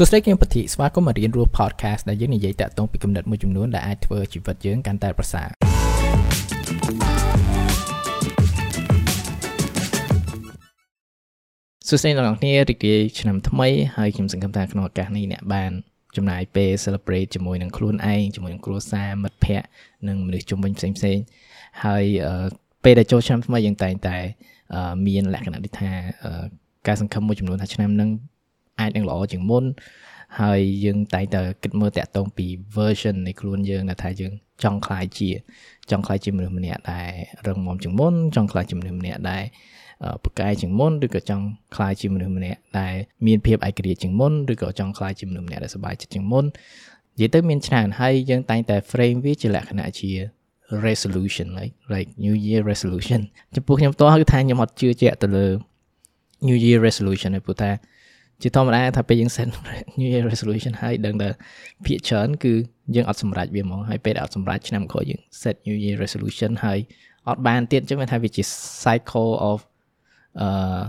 សួស្តីគឹមពធីស្វាគមន៍មករៀនរស់ podcast ដែលយើងនិយាយតាក់ទងពីគំនិតមួយចំនួនដែលអាចធ្វើជីវិតយើងកាន់តែប្រសើរសួស្តីអ្នកនរគ្នារីករាយឆ្នាំថ្មីហើយខ្ញុំសង្ឃឹមថាក្នុងឱកាសនេះអ្នកបានចំណាយពេល celebrate ជាមួយនឹងខ្លួនឯងជាមួយនឹងគ្រួសារមិត្តភ័ក្តិនិងមនុស្សជុំវិញផ្សេងផ្សេងហើយពេលដែលចូលឆ្នាំថ្មីយើងតែងតែមានលក្ខណៈដូចថាការសង្ឃឹមមួយចំនួនថាឆ្នាំនឹង អាចនឹងល្អជាងមុនហើយយើងតែងតែគិតមើលតាក់ទងពី version នៃខ្លួនយើងដែលថាយើងចង់ខ្លាយជាចង់ខ្លាយជាមនុស្សម្នាក់ដែលរឹងមាំជាងមុនចង់ខ្លាយជាមនុស្សម្នាក់ដែលប្រកែកជាងមុនឬក៏ចង់ខ្លាយជាមនុស្សម្នាក់ដែលមានភាពឯករាជ្យជាងមុនឬក៏ចង់ខ្លាយជាមនុស្សម្នាក់ដែលសប្បាយចិត្តជាងមុននិយាយទៅមានច្រើនហើយយើងតែងតែ frame វាជាលក្ខណៈជា resolution like like new year resolution ចំពោះខ្ញុំផ្ទាល់គឺថាខ្ញុំអត់ជឿជាក់ទៅលើ new year resolution ទេព្រោះថា ជាធម្មតាថាពេលយើង set new year resolution ហើយដឹងតែភាគច្រើនគឺយើងអត់សម្រេចវាហ្មងហើយពេលដែលអត់សម្រេចឆ្នាំក្រោយយើង set new year resolution ហើយអត់បានទៀតអញ្ចឹងមានថាវាជា cycle of អឺ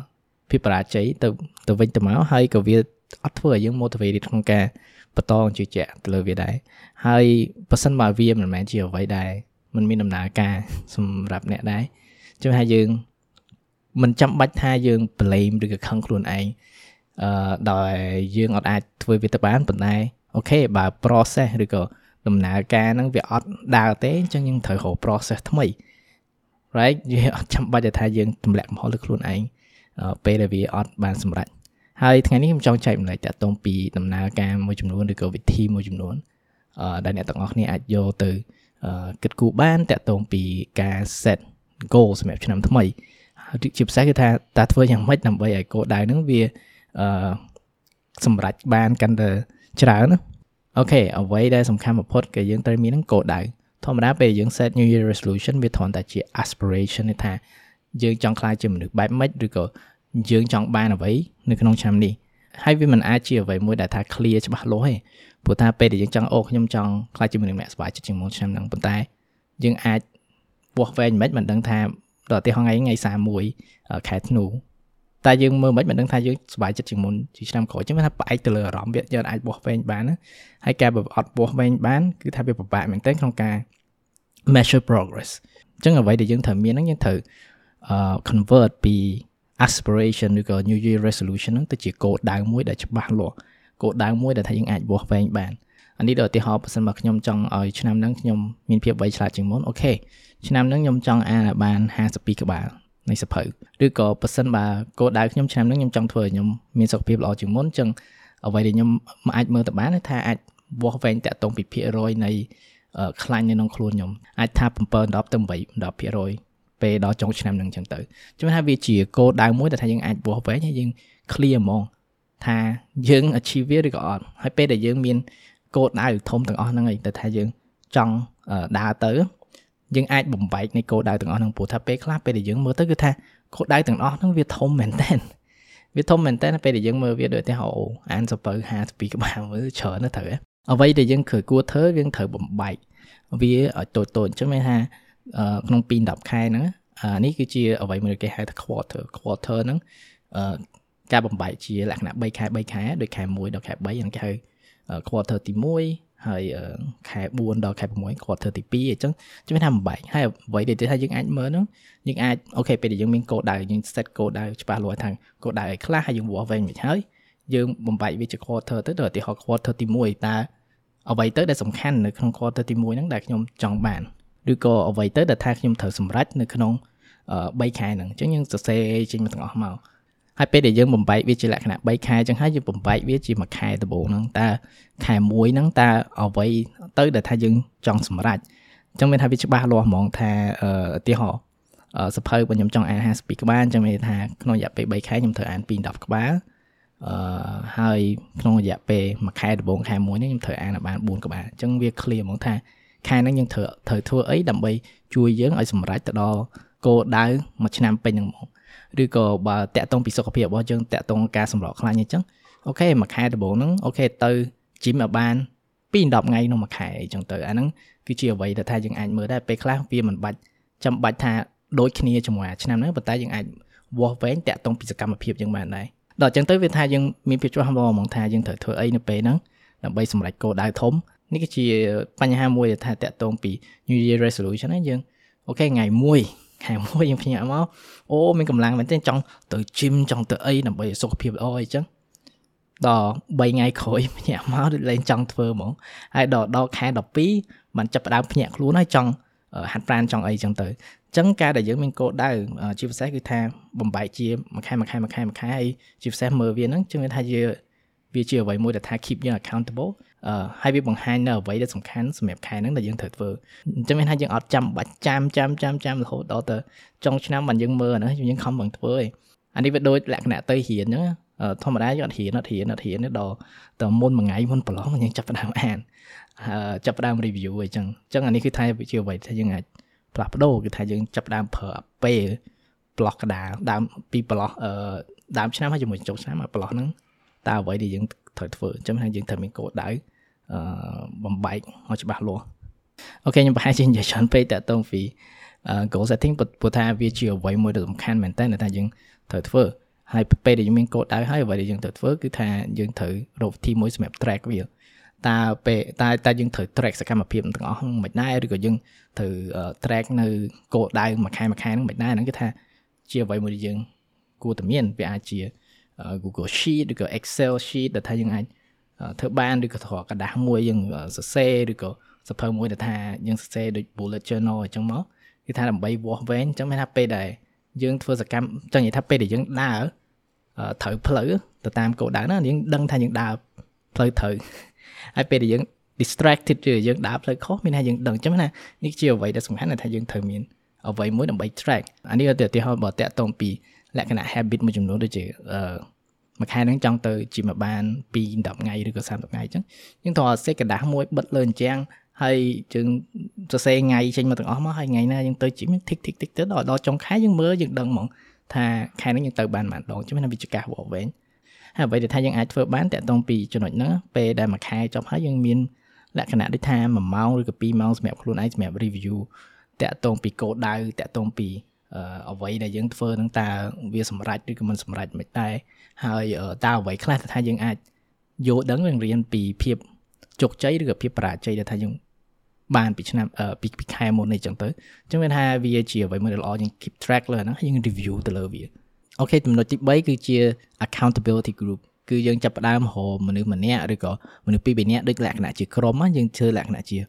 ភាពបរាជ័យទៅទៅវិញទៅមកហើយក៏វាអត់ធ្វើឲ្យយើង motivated ក្នុងការបន្តជឿជាក់ទៅលើវាដែរហើយបើសិនបើវាមិនមែនជាអ្វីដែលมันមានដំណើរការសម្រាប់អ្នកដែរជឿថាយើងមិនចាំបាច់ថាយើង blame ឬក៏ខឹងខ្លួនឯងអឺ ដោយយើងអត់អាចធ្វើវាទៅបានប៉ុន្តែអូខេបើ process ឬក៏ដំណើរការហ្នឹងវាអត់ដើរទេអញ្ចឹងយើងត្រូវរក process ថ្មី right យើងអត់ចាំបាច់ថាយើងទម្លាក់កំហុសលើខ្លួនឯងពេលដែលវាអត់បានសម្រេចហើយថ្ងៃនេះខ្ញុំចង់ចែកម្លែកតាក់ទងពីដំណើរការមួយចំនួនឬក៏វិធីមួយចំនួនអឺដែលអ្នកទាំងអស់គ្នាអាចយកទៅគិតគូរបានតាក់ទងពីការ set goal សម្រាប់ឆ្នាំថ្មីជាពិសេសគឺថាតើធ្វើយ៉ាងម៉េចដើម្បីឲ្យគោលដៅហ្នឹងវា អឺសម្រេចបានកាន់តែច្រើនណាអូខេអ្វីដែលសំខាន់បំផុតគឺយើងត្រូវមាននឹងគោលដៅធម្មតាពេលយើង set new year resolution វាគ្រាន់តែជា aspiration ទេថាយើងចង់ខ្លាចជាមនុស្សបែបម៉េចឬក៏យើងចង់បានអ្វីនៅក្នុងឆ្នាំនេះហើយវាមិនអាចជាអ្វីមួយដែលថា clear ច្បាស់លាស់ទេព្រោះថាពេលដែលយើងចង់អូខ្ញុំចង់ខ្លាចជាមនុស្សម្នាក់សប្បាយចិត្តជាងមុនឆ្នាំហ្នឹងប៉ុន្តែយើងអាចវាស់វែងមិនមិនដឹងថាដល់ឧទាហរណ៍ថ្ងៃថ្ងៃ31ខែធ្នូ តែយើងមើលមិនមិនដឹងថាយើងសប្បាយចិត្តជាងមុនជាឆ្នាំក្រោយចឹងថាផ្អែកទៅលើអារម្មណ៍វាយើងអាចបោះវែងបានណាហើយការបើអត់បោះវែងបានគឺថាវាពិបាកមែនទែនក្នុងការ measure progress អញ្ចឹងអ្វីដែលយើងត្រូវមានហ្នឹងយើងត្រូវ convert ពី aspiration ឬក៏ new year resolution ហ្នឹងទៅជាគោលដៅមួយដែលច្បាស់លាស់គោលដៅមួយដែលថាយើងអាចបោះវែងបានអានេះដល់ឧទាហរណ៍បើសិនមកខ្ញុំចង់ឲ្យឆ្នាំហ្នឹងខ្ញុំមានភាពវៃឆ្លាតជាងមុនអូខេឆ្នាំហ្នឹងខ្ញុំចង់អានឲ្យបាន52ក្បាល នៃសភៅឬក៏ប៉ះសិនបើគោលដៅខ្ញុំឆ្នាំនេះខ្ញុំចង់ធ្វើឲ្យខ្ញុំមានសុខភាពល្អជាងមុនអញ្ចឹងអ្វីដែលខ្ញុំអាចមើលទៅបានថាអាចវាស់វែងតាក់ទងពីភាគរយនៃខ្លាញ់នៅក្នុងខ្លួនខ្ញុំអាចថា7 10ទៅ8 10%ពេលដល់ចុងឆ្នាំនឹងអញ្ចឹងទៅជំនឿថាវាជាគោលដៅមួយដែលថាយើងអាចវាស់វែងហើយយើង clear ហ្មងថាយើង achieve វាឬក៏អត់ហើយពេលដែលយើងមានគោលដៅធំទាំងអស់ហ្នឹងឯងតែថាយើងចង់ដើរទៅ យើងអាចបំបែកនៃគោលដៅទាំងអស់ហ្នឹងព្រោះថាពេលខ្លះពេលដែលយើងមើលទៅគឺថាគោលដៅទាំងអស់ហ្នឹងវាធំមែនតើវាធំមែនតើពេលដែលយើងមើលវាដូចតែអូអានសពៅ52ក្បាលមើលច្រើនណាស់ត្រូវអ្វីដែលយើងគួរគួរធ្វើយើងត្រូវបំបែកវាឲ្យតូចតូចអញ្ចឹងមានថាក្នុង2 10ខែហ្នឹងអានេះគឺជាអ្វីមួយគេហៅថា quarter quarter ហ្នឹងការបំបែកជាលក្ខណៈ3ខែ3ខែដូចខែ1ដល់ខែ3ហ្នឹងគេហៅ quarter ទី1 ហើយខែ4ដល់ខែ6 quarter ទី2អញ្ចឹងជំនឿថាបំបែកហើយអ្វីដែលថាយើងអាចមើលហ្នឹងយើងអាចអូខេពេលដែលយើងមានគោលដៅយើង set គោលដៅច្បាស់លាស់ថាគោលដៅឲ្យខ្លះហើយយើងវាស់វែងមិនហើយយើងបំបែកវាជា quarter ទៅដល់ឧទាហរណ៍ quarter ទី1តើអ្វីទៅដែលសំខាន់នៅក្នុង quarter ទី1ហ្នឹងដែលខ្ញុំចង់បានឬក៏អ្វីទៅដែលថាខ្ញុំត្រូវសម្រេចនៅក្នុង3ខែហ្នឹងអញ្ចឹងយើងសរសេរចេញមកទាំងអស់មក ហើយពេលដែលយើងបំបែកវាជាលក្ខណៈ3ខែចឹងហើយយើងបំបែកវាជាមួយខែដំបូងហ្នឹងតើខែ1ហ្នឹងតើអ្វីទៅដែលថាយើងចង់សម្រេចអញ្ចឹងមានថាវាច្បាស់លាស់ហ្មងថាឧទាហរណ៍សភៅបើខ្ញុំចង់អាន52ក្បាលអញ្ចឹងមានថាក្នុងរយៈពេល3ខែខ្ញុំត្រូវអានពី10ក្បាលអឺហើយក្នុងរយៈពេលមួយខែដំបូងខែ1នេះខ្ញុំត្រូវអានបាន4ក្បាលអញ្ចឹងវា clear ហ្មងថាខែហ្នឹងយើងត្រូវត្រូវធ្វើអីដើម្បីជួយយើងឲ្យសម្រេចទៅដល់គោលដៅមួយឆ្នាំពេញហ្នឹងហ្មង ឬក៏បើតាក់ទងពីសុខភាពរបស់យើងតាក់ទងការសម្រកខ្លាញ់អញ្ចឹងអូខេមួយខែដំបូងហ្នឹងអូខេទៅជីមឲ្យបាន2 10ថ្ងៃក្នុងមួយខែអញ្ចឹងទៅអាហ្នឹងគឺជាអ្វីដែលថាយើងអាចមើលដែរពេលខ្លះវាមិនបាច់ចាំបាច់ថាដូចគ្នាជាមួយអាឆ្នាំហ្នឹងប៉ុន្តែយើងអាចវាស់វែងតាក់ទងពីសកម្មភាពយើងបានដែរដល់អញ្ចឹងទៅវាថាយើងមានភាពច្បាស់ហ្មងហ្មងថាយើងត្រូវធ្វើអីនៅពេលហ្នឹងដើម្បីសម្រេចគោលដៅធំនេះគឺជាបញ្ហាមួយដែលថាតាក់ទងពី New Year resolution ណាយើងអូខេថ្ងៃ1 ខែមួយយើងភ្ញាក់មកអូមានកម្លាំងមែនទេចង់ទៅជីមចង់ទៅអីដើម្បីសុខភាពល្អអីចឹងដល់3ថ្ងៃក្រោយភ្ញាក់មកដូចលែងចង់ធ្វើហ្មងហើយដល់ដល់ខែ12បានចាប់ផ្ដើមភ្ញាក់ខ្លួនហើយចង់ហាត់ប្រានចង់អីចឹងទៅអញ្ចឹងការដែលយើងមានគោលដៅជាពិសេសគឺថាបំបែកជាមួយខែមួយខែមួយខែមួយខែហើយជាពិសេសមើលវាហ្នឹងជាងថាជា វាជាអ្វីមួយដែលថា keep យើង accountable អឺហើយវាបង្ហាញនៅអ្វីដែលសំខាន់សម្រាប់ខែហ្នឹងដែលយើងត្រូវធ្វើអញ្ចឹងមានថាយើងអត់ចាំបាច់ចាំចាំចាំចាំរហូតដល់ទៅចុងឆ្នាំបានយើងមើលណាយើងខំបង្ធ្វើឯងអានេះវាដូចលក្ខណៈទៅរៀនអញ្ចឹងធម្មតាយើងអត់រៀនអត់រៀនអត់រៀនដល់ទៅមុនមួយថ្ងៃមុនប្រឡងយើងចាប់ផ្ដើមអានចាប់ផ្ដើម review អីចឹងអញ្ចឹងអានេះគឺថាជាអ្វីដែលយើងអាចផ្លាស់ប្ដូរគឺថាយើងចាប់ផ្ដើមប្រើពេលប្លោះកដាដើមពីប្លោះអឺដើមឆ្នាំហើយជាមួយចុងឆ្នាំមកប្លោះហ្នឹង តើអ្វីដែលយើងត្រូវធ្វើអញ្ចឹងថាយើងត្រូវមានគោលដៅអឺបំបែកឲ្យច្បាស់លាស់អូខេខ្ញុំប្រហែលជានិយាយច្រើនពេកតទៅពី goal setting ព្រោះថាវាជាអ្វីមួយដែលសំខាន់មែនតើថាយើងត្រូវធ្វើហើយពេលដែលយើងមានគោលដៅហើយអ្វីដែលយើងត្រូវធ្វើគឺថាយើងត្រូវរកវិធីមួយសម្រាប់ track វាតើពេលតើតើយើងត្រូវ track សកម្មភាពទាំងអស់មិនដែរឬក៏យើងត្រូវ track នៅគោលដៅមួយខែមួយខែហ្នឹងមិនដែរហ្នឹងគឺថាជាអ្វីមួយដែលយើងគួរតែមានវាអាចជា Google Sheet ឬក៏ Excel sheet ដែលថាយើងអាចធ្វើបានឬក៏ត្រកដាស់មួយយើងសរសេរឬក៏សភៅមួយដែលថាយើងសរសេរដូច bullet journal អញ្ចឹងមកគឺថាដើម្បីវាស់វែងអញ្ចឹងមានថាពេលដែលយើងធ្វើសកម្មចង់និយាយថាពេលដែលយើងដើរត្រូវផ្លូវទៅតាមគោលដៅណាយើងដឹងថាយើងដើរផ្លូវត្រូវហើយពេលដែលយើង distracted ឬយើងដើរផ្លូវខុសមានថាយើងដឹងអញ្ចឹងណានេះជាអ្វីដែលសំខាន់ថាយើងត្រូវមានអ្វីមួយដើម្បី track អានេះទៅឧទាហរណ៍បើតាក់ទងពី លក្ខណៈ habit មួយចំនួនដូចជាអឺមួយខែហ្នឹងចង់ទៅជីមបាន2 10ថ្ងៃឬក៏30ថ្ងៃអញ្ចឹងយើងត្រូវសេកដាស់មួយបិទលើអញ្ចឹងហើយយើងសរសេរថ្ងៃចេញមកទាំងអស់មកហើយថ្ងៃណាយើងទៅជីមតិចតិចតិចទៅដល់ដល់ចុងខែយើងមើលយើងដឹងហ្មងថាខែហ្នឹងយើងទៅបានប៉ុន្មានដងចឹងណាវាជាការវល់វែងហើយអ្វីដែលថាយើងអាចធ្វើបានតាក់ទងពីចំណុចហ្នឹងពេលដែលមួយខែចប់ហើយយើងមានលក្ខណៈដូចថា1ម៉ោងឬក៏2ម៉ោងសម្រាប់ខ្លួនឯងសម្រាប់ review តាក់ទងពីគោលដៅតាក់ទងពី អ្វីដែលយើងធ្វើនឹងតើវាសម្រេចឬក៏មិនសម្រេចមិនតែហើយតើអ្វីខ្លះថាយើងអាចយល់ដឹងរៀនពីភាពជោគជ័យឬក៏ភាពបរាជ័យដែលថាយើងបានពីឆ្នាំពីពីខែមុននេះចឹងទៅអញ្ចឹងមានថាវាជាអ្វីមួយដែលល្អយើង keep track លើហ្នឹងហើយយើង review ទៅលើវាអូខេចំណុចទី3គឺជា accountability group គឺយើងចាប់ផ្ដើមរកមនុស្សម្នាក់ឬក៏មនុស្សពីរបីនាក់ដូចលក្ខណៈជាក្រុមយើងធ្វើលក្ខណៈជា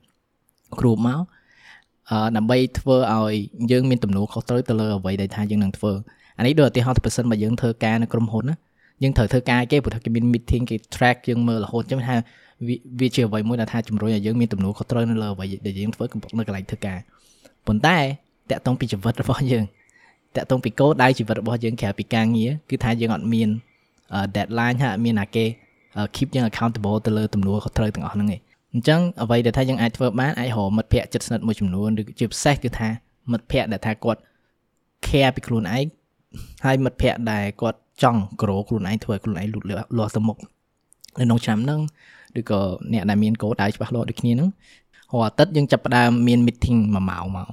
group មកអឺ ដើម្បីធ្វើឲ្យយើងមានទំនួលខុសត្រូវទៅលើអ្វីដែលថាយើងនឹងធ្វើអានេះដូចឧទាហរណ៍ទៅប្រសិនបើយើងធ្វើការនៅក្រុមហ៊ុនណាយើងត្រូវធ្វើការគេព្រោះថាគេមាន meeting គេ track យើងមើលរហូតចឹងថាវាជាអ្វីមួយដែលថាជំរុញឲ្យយើងមានទំនួលខុសត្រូវនៅលើអ្វីដែលយើងធ្វើនៅកន្លែងធ្វើការប៉ុន្តែតកតងពីជីវិតរបស់យើងតកតងពីគោលដៅជីវិតរបស់យើងក្រៅពីការងារគឺថាយើងអត់មាន deadline ហើយអត់មានអាគេ keep យើង accountable ទៅលើទំនួលខុសត្រូវទាំងអស់ហ្នឹងឯង អញ្ចឹងអ្វីដែលថាយើងអាចធ្វើបានអាចរកមិត្តភ័ក្តិជិតស្និទ្ធមួយចំនួនឬជាពិសេសគឺថាមិត្តភ័ក្តិដែលថាគាត់ care ពីខ្លួនឯងហើយមិត្តភ័ក្តិដែលគាត់ចង់ក្រូខ្លួនឯងធ្វើឲ្យខ្លួនឯងលូតលាស់ទៅមុខនៅក្នុងឆ្នាំហ្នឹងឬក៏អ្នកដែលមានគោលដៅច្បាស់លាស់ដូចគ្នាហ្នឹងរាល់អាទិត្យយើងចាប់ផ្ដើមមាន meeting មួយម៉ោងមក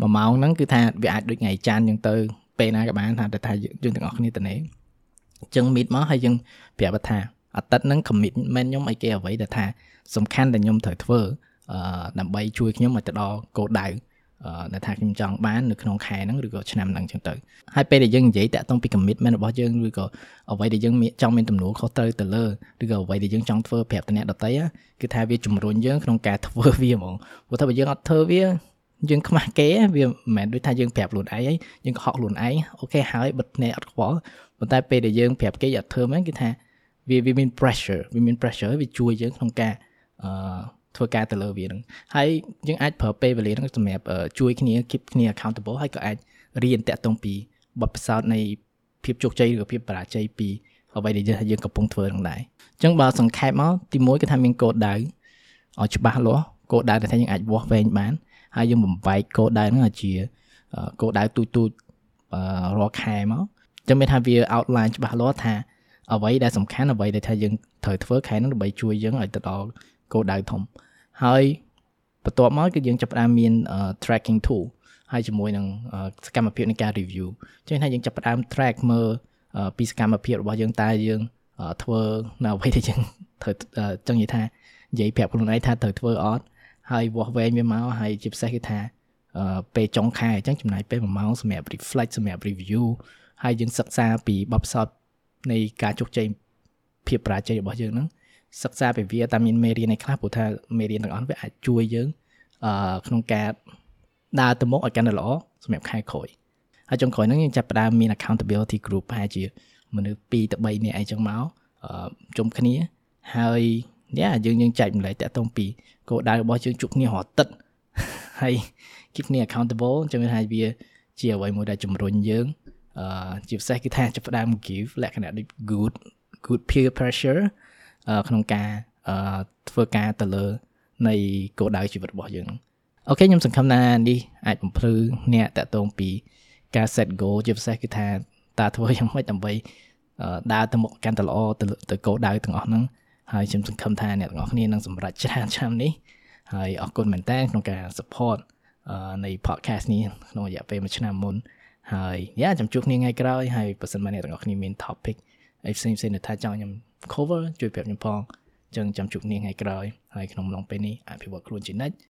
មួយម៉ោងហ្នឹងគឺថាវាអាចដូចថ្ងៃច័ន្ទយើងទៅពេលណាក៏បានថាតែថាយើងទាំងអស់គ្នាទៅនេះអញ្ចឹង meet មកហើយយើងប្រាប់ថា អាទិត្យហ្នឹង commitment ខ្ញុំអីគេអ្វីដែលថាសំខាន់ដែលខ្ញុំត្រូវធ្វើអឺដើម្បីជួយខ្ញុំឲ្យទៅដល់គោលដៅដែលថាខ្ញុំចង់បាននៅក្នុងខែហ្នឹងឬក៏ឆ្នាំហ្នឹងចឹងទៅហើយពេលដែលយើងនិយាយតាក់ទងពី commitment របស់យើងឬក៏អ្វីដែលយើងចង់មានទំនួលខុសត្រូវទៅលើឬក៏អ្វីដែលយើងចង់ធ្វើប្រាប់តំណែងដតីគឺថាវាជំរុញយើងក្នុងការធ្វើវាហ្មងព្រោះថាបើយើងអត់ធ្វើវាយើងខ្មាស់គេវាមិនមែនដូចថាយើងប្រាប់ខ្លួនឯងហើយយើងកុហកខ្លួនឯងអូខេហើយបិទភ្នែកអត់ខ្វល់ប៉ុន្តែពេលដែលយើងប្រាប់គេអត់ធ្វើហ្នឹងគឺថា វាវាមាន pressure វាមាន pressure វាជួយយើងក្នុងការអឺធ្វើការទៅលើវាហ្នឹងហើយយើងអាចប្រើពេលវេលាហ្នឹងសម្រាប់ជួយគ្នា keep គ្នា accountable ហើយក៏អាចរៀនតាក់ទងពីបទពិសោធន៍នៃភាពជោគជ័យឬក៏ភាពបរាជ័យពីអ្វីដែលយើងកំពុងធ្វើហ្នឹងដែរអញ្ចឹងបើសង្ខេបមកទីមួយគឺថាមានគោលដៅឲ្យច្បាស់លាស់គោលដៅដែលថាយើងអាចវាស់វែងបានហើយយើងបំបែកគោលដៅហ្នឹងឲ្យជាគោលដៅទូចទូចរាល់ខែមកចឹងមានថាវា outline ច្បាស់លាស់ថា អ្វីដែលសំខាន់អ្វីដែលថាយើងត្រូវធ្វើខែហ្នឹងដើម្បីជួយយើងឲ្យទៅដល់គោលដៅធំហើយបន្ទាប់មកគឺយើងចាប់ផ្ដើមមាន tracking tool ហើយជាមួយនឹងសកម្មភាពនៃការ review ចឹងថាយើងចាប់ផ្ដើម track មើលពីសកម្មភាពរបស់យើងតើយើងធ្វើនៅអ្វីដែលយើងត្រូវចង់និយាយថានិយាយប្រាប់ខ្លួនឯងថាត្រូវធ្វើអត់ហើយវាស់វែងវាមកហើយជាពិសេសគឺថាពេលចុងខែអញ្ចឹងចំណាយពេល1ម៉ោងសម្រាប់ reflect សម្រាប់ review ហើយយើងសិក្សាពីបទពិសោធ ន៍នៃការជោគជ័យភាពបរាជ័យរបស់យើងហ្នឹងសិក្សាពីវាតាមមានមេរៀនឯខ្លះព្រោះថាមេរៀនទាំងអស់វាអាចជួយយើងអឺក្នុងការដើរទៅមុខឲ្យកាន់តែល្អសម្រាប់ខែក្រោយហើយចុងក្រោយហ្នឹងយើងចាប់ផ្ដើមមាន accountability group ប្រហែលជាមនុស្ស2ទៅ3នាក់អីចឹងមកជុំគ្នាហើយយ៉ាយើងយើងចែកម្លែកតាក់ទងពីគោលដៅរបស់យើងជួបគ្នារាល់ទឹកហើយ keep គ្នា accountable ចឹងថាវា ជាអ្វីមួយដែលជំរុញយើង អឺជាពិសេសគឺថាចាប់ផ្ដើម give លក្ខណៈដូច good good peer pressure ក្នុងការធ្វើការទៅលើ នៃគោលដៅជីវិតរបស់យើងអូខេខ្ញុំសង្ឃឹមថានេះអាចបំភ្លឺអ្នកតកតងពីការ set goal ជាពិសេសគឺថាតើធ្វើយ៉ាងម៉េចដើម្បីដើរទៅមុខកាន់តែល្អទៅទៅគោលដៅទាំងអស់ហ្នឹងហើយខ្ញុំសង្ឃឹមថាអ្នកទាំងអស់គ្នានឹងសម្រេចច្រើនឆ្នាំនេះហើយអរគុណមែនតើក្នុងការ support នៃ podcast នេះក្នុងរយៈពេល1ឆ្នាំមុន ហើយយ៉ាចាំជួបគ្នាថ្ងៃក្រោយហើយបើសិនមកអ្នកទាំងអស់គ្នាមាន topic អីផ្សេងផ្សេងនៅថាចង់ខ្ញុំ cover ជួយប្រាប់ខ្ញុំផងចឹងចាំជួបគ្នាថ្ងៃក្រោយហើយក្នុងឡងពេលនេះអភិវឌ្ឍខ្លួនជានិច្ច